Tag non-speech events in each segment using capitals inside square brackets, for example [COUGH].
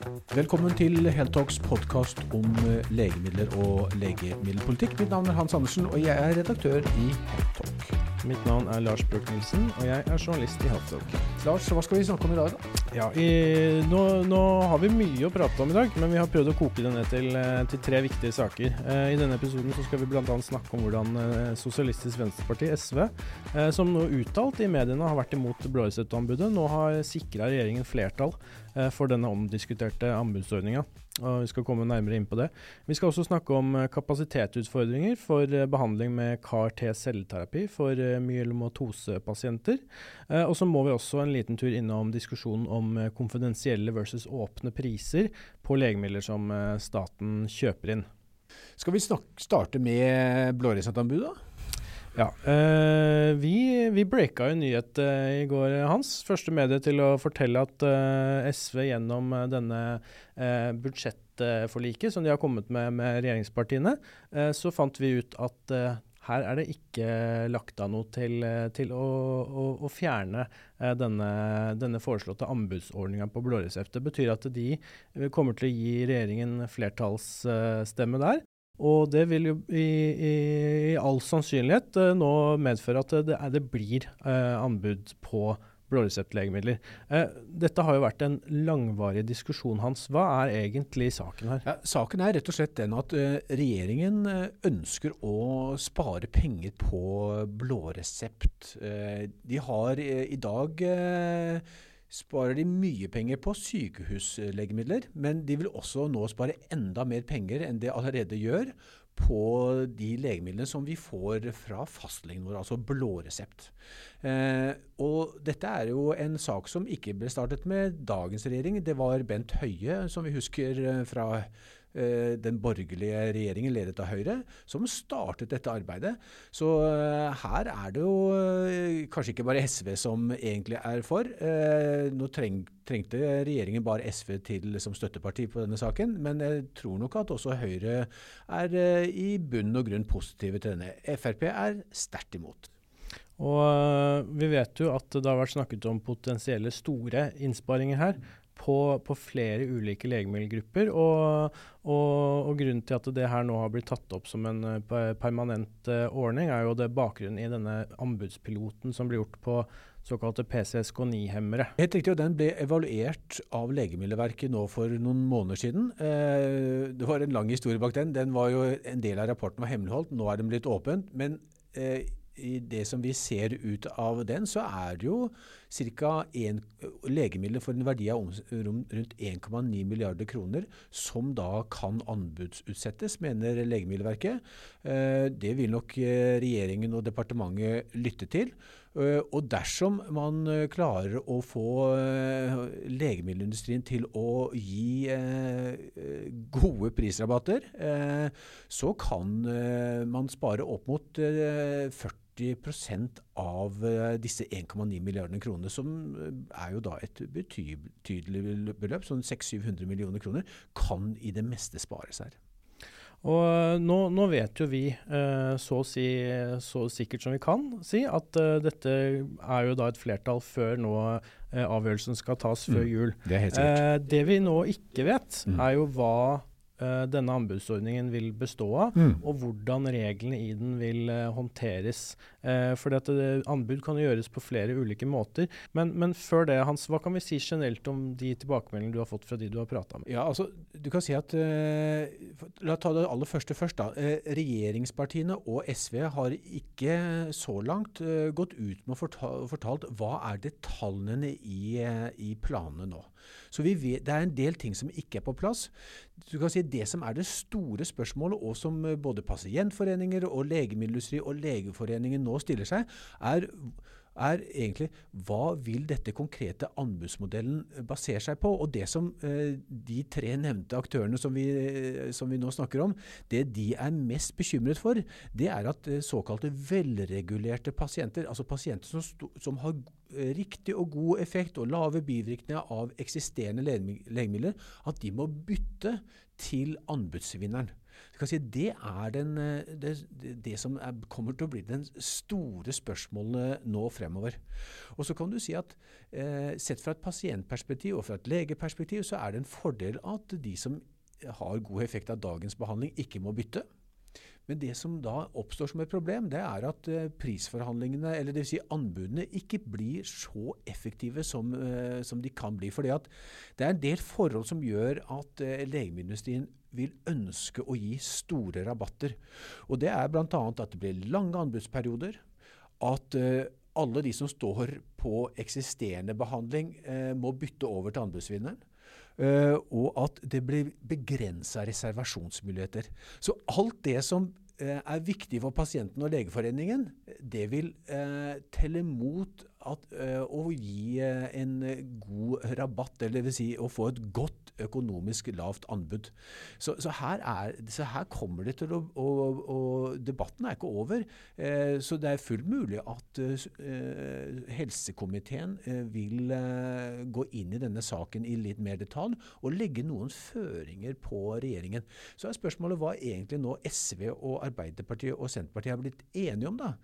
Velkommen til Heltalks podkast om eh, legemidler og legemiddelpolitikk. Mitt navn er Hans Andersen, og jeg er redaktør i Heltalk. Mitt navn er Lars Brøk Nilsen, og jeg er journalist i Heltalk. Lars, hva skal vi snakke om i dag? da? Ja, i, nå, nå, har vi mye å prate om i dag, men vi har prøvd å koke det ned til, eh, til tre viktige saker. Eh, I denne episoden så skal vi bl.a. snakke om hvordan Sosialistisk Venstreparti, SV, som nå uttalt i mediene har vært imot blåreseptanbudet, nå har sikra regjeringen flertall for denne omdiskuterte anbudsordninga. Vi skal komme nærmere inn på det. Vi skal også snakke om eh, kapasitetsutfordringer for eh, behandling med CAR-T-celleterapi for eh, myelomatosepasienter. Eh, Og så må vi også en liten tur innom diskusjonen om eh, konfidensielle versus åpne priser på legemidler som eh, staten kjøper inn. Skal vi starte med blåreseptanbudet? Ja, Uh, vi, vi breaka jo en nyhet uh, i går, Hans. Første medie til å fortelle at uh, SV gjennom eh, denne eh, budsjettforliket som de har kommet med med regjeringspartiene, eh, så fant vi ut at eh, her er det ikke lagt av noe til, eh, til å, å, å fjerne eh, denne, denne foreslåtte anbudsordninga på blåresept. Det betyr at de eh, kommer til å gi regjeringen flertallsstemme der. Og det vil jo i, i, i all sannsynlighet uh, nå medføre at det, er, det blir uh, anbud på blåreseptlegemidler. Uh, dette har jo vært en langvarig diskusjon, Hans. Hva er egentlig saken her? Ja, saken er rett og slett den at eh, regjeringen eh, ønsker å spare penger på blåresept. Eh, de har eh, i dag eh, sparer de mye penger på sykehuslegemidler, men de vil også nå spare enda mer penger enn de allerede gjør på de legemidlene som vi får fra fastlegen vår, altså blåresept. Eh, og dette er jo en sak som ikke ble startet med dagens regjering. Det var Bent Høie, som vi husker eh, fra den borgerlige regjeringen ledet av Høyre, som startet dette arbeidet. Så eh, her er det jo eh, kanskje ikke bare SV som egentlig er for. Eh, nå treng, trengte regjeringen bare SV til som støtteparti på denne saken, men jeg tror nok at også Høyre er eh, i bunn og grunn positive til denne. Frp er sterkt imot. Og vi vet jo at det har vært snakket om potensielle store innsparinger her på, på flere ulike legemiddelgrupper. Og, og, og grunnen til at det her nå har blitt tatt opp som en øh, permanent uh, ordning, er jo det bakgrunnen i denne anbudspiloten som ble gjort på såkalte PCSK9-hemmere. Helt riktig, og den ble evaluert av Legemiddelverket nå for noen måneder siden. Eh, det var en lang historie bak den. Den var jo, En del av rapporten var hemmeligholdt, nå er den blitt åpent. Men eh, i det som vi ser ut av den, så er det jo ca. legemidler for en verdi av rundt 1,9 milliarder kroner som da kan anbudsutsettes, mener Legemiddelverket. Eh, Det vil nok eh, regjeringen og departementet lytte til. Eh, Og dersom man eh, klarer å få eh, legemiddelindustrien til å gi gode prisrabatter, så kan man spare opp mot eh, 40 av disse 1,9 milliardene kroner, som er jo da et betydelig beløp, sånn 600-700 millioner kroner, kan i det meste spares her. Og øh, nå, nå vet jo vi øh, så si så sikkert som vi kan si at øh, dette er jo da et flertall før nå avgjørelsen skal tas før Mm. jul. Det er helt Eh, det vi nå ikke vet, Mm. er jo hva eh, denne anbudsordningen vil bestå av, Mm. og hvordan reglene i den vil eh, fordi at det, anbud kan gjøres på flere ulike måter. Men, men før det, Hans, hva kan vi si generelt om de tilbakemeldingene du har fått fra de du har prata med? Ja, altså, du kan si at eh, La oss ta det aller første først. da. Eh, regjeringspartiene og SV har ikke så langt eh, gått ut med å fortalt, fortalt hva er detaljene i, eh, i planene nå. Så vet, Det er en del ting som ikke er på plass. Du kan si Det som er det store spørsmålet, og som eh, både pasientforeninger og legemiddelindustri og Legeforeningen nå stiller seg, er er egentlig hva vil dette konkrete anbudsmodellen eh, basere seg på? Og det som eh, de tre nevnte aktørene som vi, eh, som vi nå snakker om, det de er mest bekymret for, det er at eh, såkalte velregulerte pasienter, altså pasienter som, som har riktig og god effekt og lave bivirkninger av eksisterende legemidler, at de må bytte til anbudsvinneren. Si, det er den, det, det, som er, kommer til å bli den store spørsmålene nå fremover. Og så kan du si at eh, Sett fra et pasientperspektiv og fra et legeperspektiv så er det en fordel at de som har god effekt av dagens behandling, ikke må bytte. Men det som da oppstår som et problem, det er at uh, prisforhandlingene, eller dvs. Si anbudene, ikke blir så effektive som, uh, som, de kan bli. fordi det er en del forhold som gjør at legemiddelindustrien vil ønske å gi store rabatter. Og Det er bl.a. at det blir lange anbudsperioder. At alle de som står på eksisterende behandling, må bytte over til anbudsvinneren. Uh, og at det blir begrensa reservasjonsmuligheter. Så alt det som er viktig for pasienten og Legeforeningen, det vil telle mot at, å gi en god rabatt, eller vil si å få et godt økonomisk lavt anbud. Så, så, her, er, så her, kommer det til å og, Debatten er ikke over. Eh, så det er fullt mulig at eh, helsekomiteen eh, vil eh, gå inn i denne saken i litt mer detalj og legge noen føringer på regjeringen. Så er spørsmålet hva egentlig nå SV og Arbeiderpartiet og Senterpartiet har blitt enige om. da.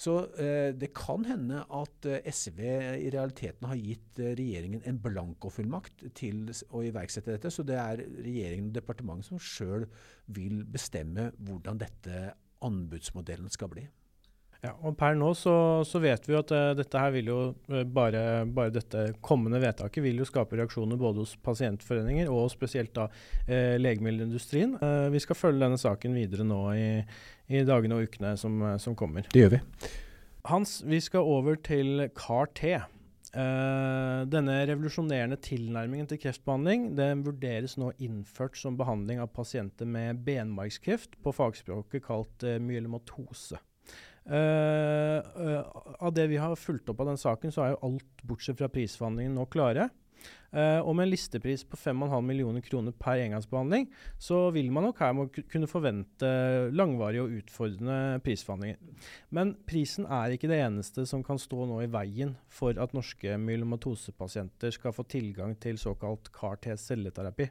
Så eh, det kan hende at eh, SV i realiteten har gitt regjeringen en blankofullmakt til å iverksette dette. Så det er regjeringen og departementet som sjøl vil bestemme hvordan dette anbudsmodellen skal bli. Ja, og Per nå så, så vet vi at uh, dette her vil jo uh, bare, bare, dette kommende vedtaket vil jo skape reaksjoner både hos pasientforeninger og spesielt da uh, legemiddelindustrien. vi skal følge denne saken videre nå i, i dagene og ukene som, som, kommer. Det gjør vi. Hans, vi skal over til CAR-T. Uh, denne revolusjonerende tilnærmingen til kreftbehandling den vurderes nå innført som behandling av pasienter med benmargskreft, på fagspråket kalt uh, myelomatose. Uh, av det vi har fulgt opp av den saken, så er jo alt bortsett fra prisforhandlingene nå klare. Uh, og med en listepris på 5,5 millioner kroner per engangsbehandling, så vil man nok her må kunne forvente langvarige og utfordrende prisforhandlinger. Men prisen er ikke det eneste som kan stå nå i veien for at norske myelomatosepasienter skal få tilgang til såkalt CAR-T-celleterapi.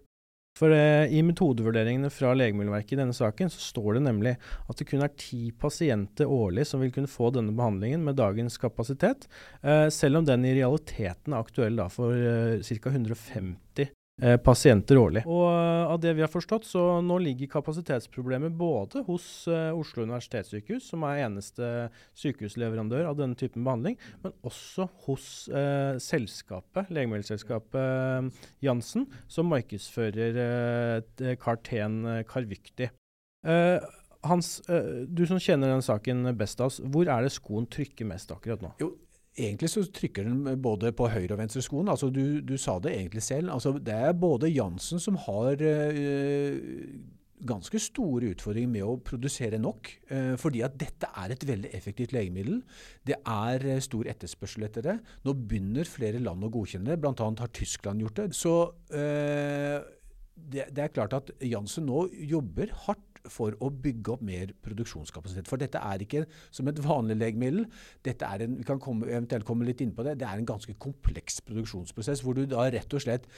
For eh, I metodevurderingene fra Legemiddelverket i denne saken så står det nemlig at det kun er ti pasienter årlig som vil kunne få denne behandlingen med dagens kapasitet, eh, selv om den i realiteten er aktuell da, for eh, ca. 150 Eh, pasienter årlig. Og uh, av det vi har forstått, så nå ligger kapasitetsproblemet både hos uh, Oslo universitetssykehus, som er eneste sykehusleverandør av denne typen behandling, men også hos eh, selskapet, legemiddelselskapet Jansen, som markedsfører eh, Carten Carvykti. Hans, du som kjenner den saken best av oss, hvor er det skoen trykker mest akkurat nå? Jo, Egentlig så trykker den både på høyre og venstre skoen. Altså du, du sa det egentlig selv. Altså det er både Jansen som har øh, ganske store utfordringer med å produsere nok. Øh, fordi at dette er et veldig effektivt legemiddel. Det er øh, stor etterspørsel etter det. Nå begynner flere land å godkjenne det. Bl.a. har Tyskland gjort det. Så det, det, er klart at Jansen nå jobber hardt for å bygge opp mer produksjonskapasitet. For dette er ikke som et vanlig legemiddel. Dette er en, vi kan komme, eventuelt komme litt inn på det, det er en ganske kompleks produksjonsprosess, hvor du da rett og slett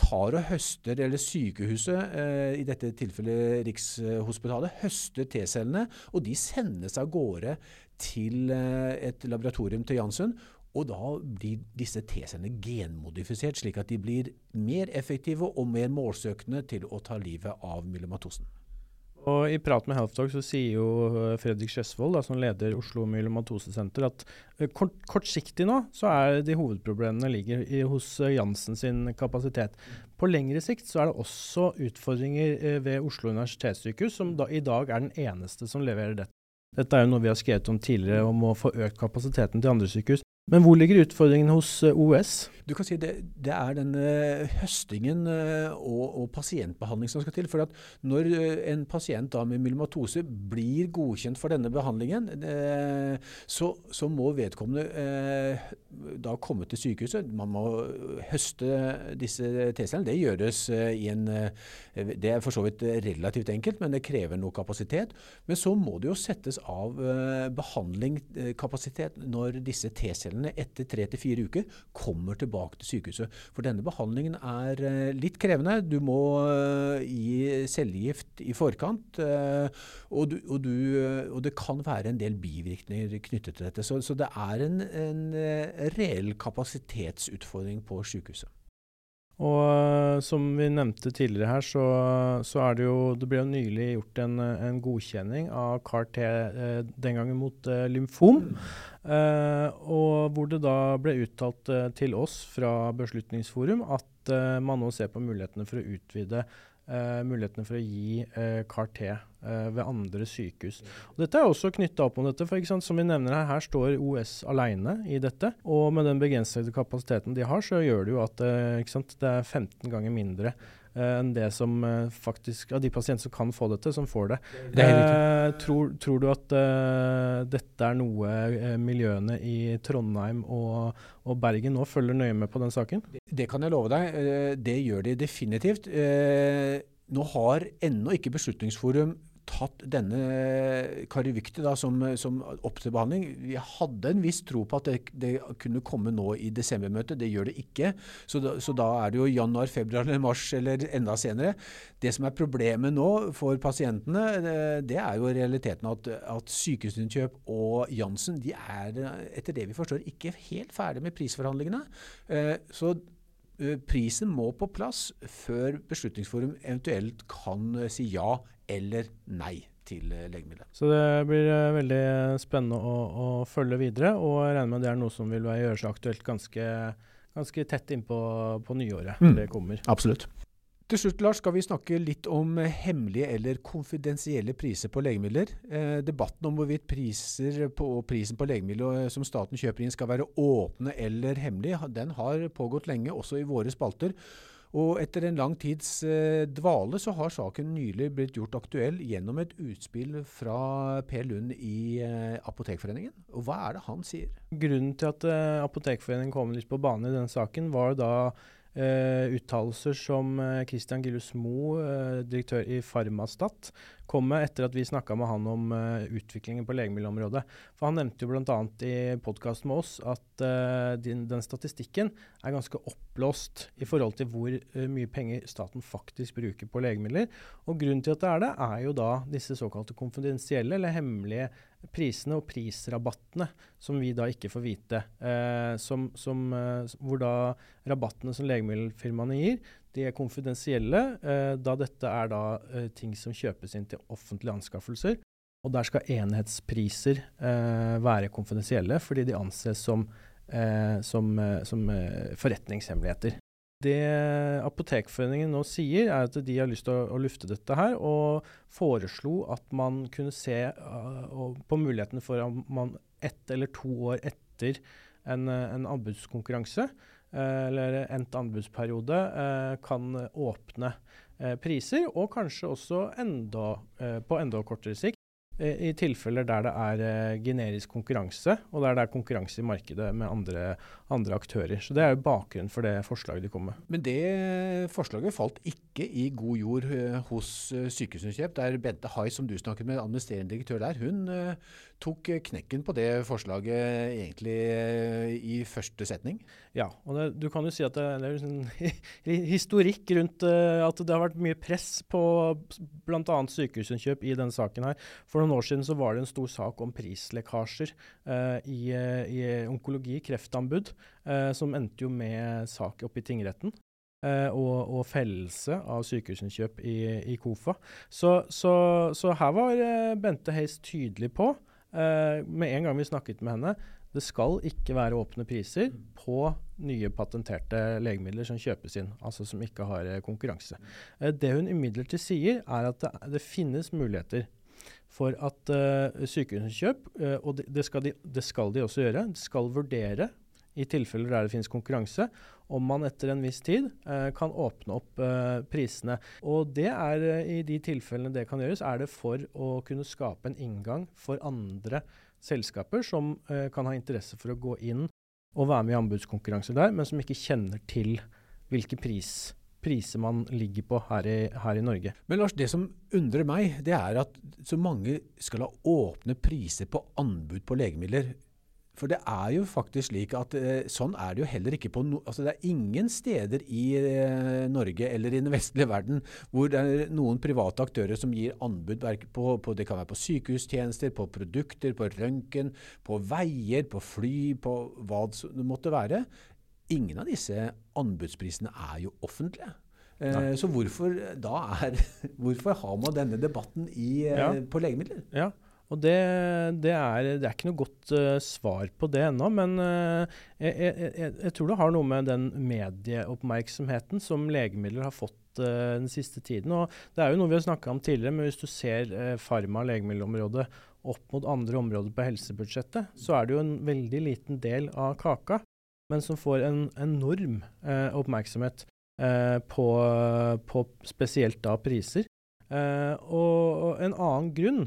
tar og høster, eller sykehuset, eh, i dette tilfellet Rikshospitalet, høster T-cellene, og de sendes av gårde til eh, et laboratorium til Janssen. Og da blir disse T-cellene genmodifisert, slik at de blir mer effektive og mer målsøkende til å ta livet av myelomatosen. Og I prat med Healthtalk så sier jo eh, Fredrik Sjøsvold, som leder Oslo Myelomatosesenter, at uh, kort, kortsiktig nå så er de hovedproblemene ligger i, hos uh, Jansen sin kapasitet. På lengre sikt så er det også utfordringer ved Oslo universitetssykehus, som da, i dag er den eneste som leverer dette. Dette er jo noe vi har skrevet om tidligere, om å få økt kapasiteten til andre sykehus. Men hvor ligger utfordringen hos OUS? Du kan si det, det er den uh, høstingen uh, og, og, pasientbehandling som skal til. For når en pasient med myelomatose blir godkjent for denne behandlingen, så, så, må vedkommende da komme til sykehuset. Man må høste disse T-cellene. Det gjøres i en Det er for så vidt relativt enkelt, men det krever noe kapasitet. Men så må det jo settes av behandlingskapasitet når disse T-cellene pasientene etter tre til fire uker kommer tilbake til sykehuset. For denne behandlingen er eh, litt krevende. Du må eh, gi cellegift i forkant, eh, og, du, og, du, og, det kan være en del bivirkninger knyttet til dette. Så, så det er en, en reell kapasitetsutfordring på sykehuset. Og uh, som vi nevnte tidligere her, så, så, er det jo Det ble jo nylig gjort en, en godkjenning av CAR-T eh, den gangen mot eh, lymfom. og hvor det da ble uttalt til oss fra Beslutningsforum at man nå ser på mulighetene for å utvide uh, mulighetene for å gi eh, CAR-T uh, ved andre sykehus. Og dette er også knytta opp om dette, for som vi nevner her, her står OS alene i dette. Og med den begrensede kapasiteten de har, så gjør det jo at det er 15 ganger mindre Eh, enn det som eh, faktisk Av de pasienter som kan få dette, som får det. det eh, tror, tror, du at uh, dette er noe uh, miljøene i Trondheim og, og, Bergen nå følger nøye med på den saken? Det, det kan jeg love deg. det gjør de definitivt. nå har ennå ikke Beslutningsforum tatt denne Karivykti som, som opp til behandling. Vi hadde en viss tro på at det, det kunne komme nå i desembermøtet. Det gjør det ikke. Så da, så da, er det jo januar, februar eller mars eller enda senere. Det som er problemet nå for pasientene, det er jo realiteten at, at Sykehusinnkjøp og Jansen de er etter det vi forstår ikke helt ferdig med prisforhandlingene. Eh, så prisen må på plass før Beslutningsforum eventuelt kan si ja eller nei til eh, legemiddelet. Så det blir veldig spennende å, å, følge videre, og jeg regner med det er noe som vil gjøre seg aktuelt ganske, ganske tett innpå på nyåret. Mm. det kommer. Absolutt. Til slutt Lars, skal vi snakke litt om hemmelige eller konfidensielle priser på legemidler. Eh, debatten om hvorvidt priser på, prisen på legemidler som staten kjøper inn skal være åpne eller hemmelige, den har pågått lenge, også i våre spalter. Og etter en lang tids eh, dvale så har saken nylig blitt gjort aktuell gjennom et utspill fra Per Lund i eh, Apotekforeningen. Og hva er det han sier? Grunnen til at eh, Apotekforeningen kom litt på banen i denne saken, var da uttalelser som uh, Christian Gillus Moe, uh, direktør i Farmastat, kom med etter at vi snakka med han om utviklingen på legemiddelområdet. For Han nevnte jo bl.a. i podkasten med oss at din, den statistikken er ganske oppblåst i forhold til hvor mye penger staten faktisk bruker på legemidler. Og Grunnen til at det er det, er jo da disse såkalte konfidensielle eller hemmelige prisene og prisrabattene som vi da ikke får vite. Som, som, hvor da rabattene som legemiddelfirmaene gir, de er konfidensielle, eh, da dette er da eh, ting som kjøpes inn til offentlige anskaffelser. Og der skal enhetspriser eh, være konfidensielle, fordi de anses som, eh, som, som forretningshemmeligheter. Det Apotekforeningen nå sier, er at de har lyst til å, å lufte dette her, og foreslo at man kunne se uh, på mulighetene for at man ett eller to år etter en, en anbudskonkurranse, eller endt anbudsperiode, uh, kan åpne priser, og kanskje også enda, på enda kortere sikt i tilfeller der det er generisk konkurranse, og der det er konkurranse i markedet med andre, andre, aktører. Så Det er jo bakgrunnen for det forslaget de kom med. Men det forslaget falt ikke i god jord hos Sykehusinnkjøp, der Bente Hai, som du snakket med, administrerende direktør der, hun tok knekken på det forslaget egentlig i første setning. Ja, og det, du kan jo si at det, det er en [LAUGHS] historikk rundt at det har vært mye press på bl.a. Sykehusinnkjøp i denne saken her. For noen år siden så var det en stor sak om prislekkasjer uh, i, uh, i, onkologi, kreftanbud, uh, som endte jo med sak oppe i tingretten. Og, og, fellelse av sykehusinnkjøp i, i KOFA. Så, så, så, her var Bente Heis tydelig på, med en gang vi snakket med henne, det skal ikke være åpne priser på nye patenterte legemidler som kjøpes inn, altså som ikke har konkurranse. Det hun imidlertid sier, er at det, det finnes muligheter for at sykehusinnkjøp, og det, det, skal de, det, skal de, også gjøre, skal vurdere i tilfeller der det finnes konkurranse, om man etter en viss tid uh, kan åpne opp prisene. Og det er i de tilfellene det kan gjøres, er det for å kunne skape en inngang for andre selskaper som kan ha interesse for å gå inn og være med i anbudskonkurranse der, men som ikke kjenner til hvilke pris priser man ligger på her i, her i, Norge. Men Lars, det som undrer meg, det er at så mange skal ha åpne priser på anbud på legemidler. For det er jo faktisk slik at eh, sånn er det jo heller ikke på no, altså Det er ingen steder i eh, Norge eller i den vestlige verden hvor det er noen private aktører som gir anbud på, på Det kan være på sykehustjenester, på produkter, på røntgen, på veier, på fly, på hva det måtte være. Ingen av disse anbudsprisene er jo offentlige. Nei. så hvorfor, er, [LAUGHS] hvorfor, har man denne debatten i, eh, ja. på legemidler? Ja, og det, det, er, det, er, ikke noe godt uh, svar på det ennå, men uh, jeg, jeg, jeg, tror det har noe med den medieoppmerksomheten som legemidler har fått uh, den siste tiden. Og det er jo noe vi har snakka om tidligere, men hvis du ser farma- og legemiddelområdet opp mot andre områder på helsebudsjettet, så er det jo en veldig liten del av kaka, men som får en enorm oppmerksomhet på, på, spesielt da priser. og, og en annen grunn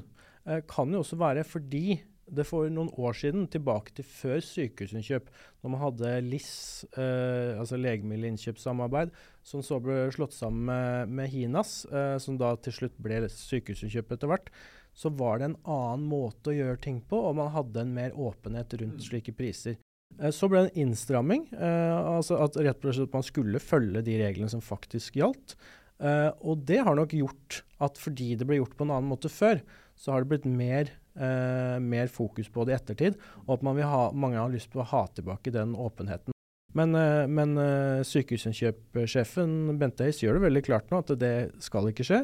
kan jo også være fordi det for noen år siden, tilbake til før sykehusinnkjøp, når man hadde LIS, eh, altså legemiddelinnkjøpssamarbeid, som så ble slått sammen med, med HINAS, eh, som da til slutt ble sykehusinnkjøp etter hvert, så var det en annen måte å gjøre ting på, og man hadde en mer åpenhet rundt slike priser. Eh, så ble det en innstramming, eh, altså at rett og slett man skulle følge de reglene som faktisk gjaldt. Eh, og det har nok gjort at fordi det ble gjort på en annen måte før, så har det blitt mer, eh, mer fokus på det i ettertid, og at ha, mange har lyst på å ha tilbake den åpenheten. Men, eh, men eh, sykehusinnkjøpssjefen Bente Høis gjør det veldig klart nå at det skal ikke skje.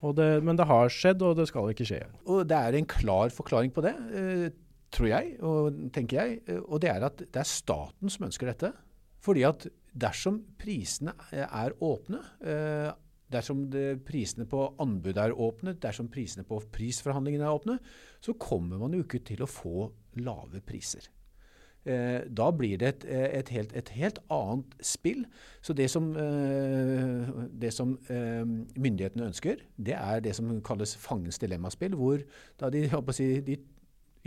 Det, men det har skjedd, og det skal ikke skje. Og Det er en klar forklaring på det, eh, tror jeg, og tenker jeg. Og det er at det er staten som ønsker dette. Fordi at dersom prisene er åpne, eh, Dersom prisene på anbud er åpne, dersom prisene på prisforhandlingene er åpne, så kommer man jo ikke til å få lave priser. Eh, da blir det et, et, helt, et, helt, annet spill. Så det som, eh, det som eh, myndighetene ønsker, det er det som kalles fangens dilemmaspill, hvor de, si, de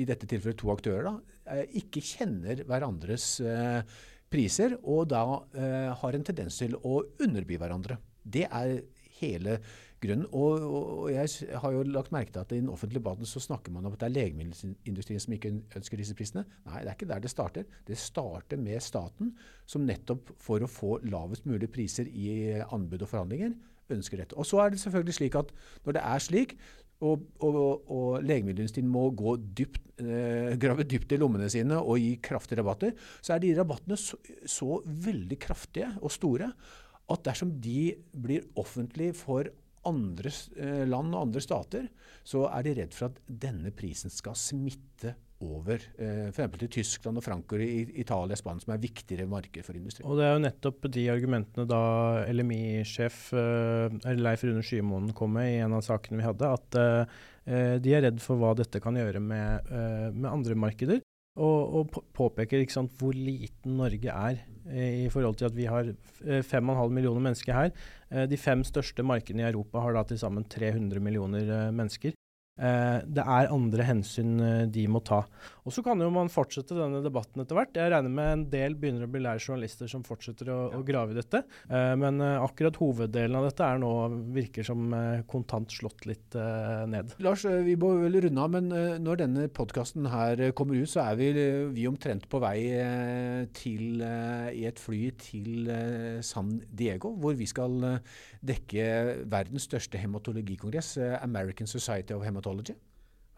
i dette tilfellet to aktører, da, eh, ikke kjenner hverandres eh, priser, og da eh, har en tendens til å underby hverandre. Det er hele grunnen. Og, og, jeg har jo lagt merke til at i den offentlige debatten så snakker man om at det er legemiddelindustrien som ikke ønsker disse prisene. Nei, det er ikke der det starter. Det starter med staten, som nettopp for å få lavest mulig priser i anbud og forhandlinger, ønsker dette. Og så er det selvfølgelig slik at når det er slik, og, og, og legemiddelindustrien må gå dypt, eh, grave dypt i lommene sine og gi kraftige rabatter, så er de rabattene så, så veldig kraftige og store at dersom de blir offentlig for andre eh, land og andre stater, så er de redd for at denne prisen skal smitte over eh, f.eks. til Tyskland og Frankrike, Italia, Spania, som er viktigere marked for industrien. Og Det er jo nettopp de argumentene da LMI-sjef eh, Leif Rune Skymoen kom med i en av sakene vi hadde, at de er redd for hva dette kan gjøre med, med andre markeder. Og, og påpeker sant, hvor liten Norge er eh, i forhold til at vi har 5,5 eh, millioner mennesker her. Eh, de fem største markedene i Europa har da til sammen 300 millioner mennesker. Eh, det er andre hensyn eh, de må ta. Og Så kan jo man fortsette denne debatten etter hvert. Jeg regner med en del begynner å bli lei journalister som fortsetter å, ja. å grave i dette. Eh, men akkurat hoveddelen av dette er nå virker som kontant slått litt ned. Lars, vi må vel runde av, men når denne podkasten her kommer ut, så er vi, vi omtrent på vei til, i et fly til San Diego, hvor vi skal dekke verdens største hematologikongress, American Society of Hematology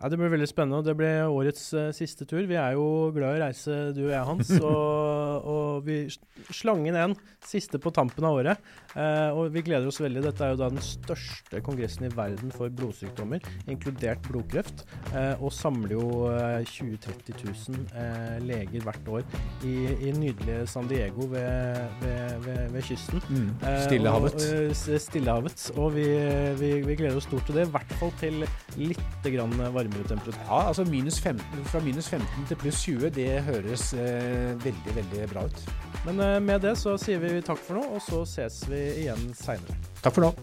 Ja, Det blir veldig spennende. og Det blir årets uh, siste tur. Vi er jo glad i å reise, du og jeg, Hans. [LAUGHS] Og, og vi slang inn en siste på tampen av året. Eh, og vi gleder oss veldig. Dette er jo da den største kongressen i verden for blodsykdommer, inkludert blodkreft. Eh, og samler jo 20 000-30 000 leger hvert år i, i, nydelige San Diego ved, ved, ved, ved kysten. Mm. Stillehavet. Og, Stillehavet. Og vi, vi, vi, gleder oss stort til det. I hvert fall til litt grann varmere temperatur? Ja, altså minus 15, Fra minus 15 til pluss 20, det høres eh, veldig, veldig bra ut. Men eh, med det så sier vi takk for nå, og så ses vi igjen seinere. Takk for nå.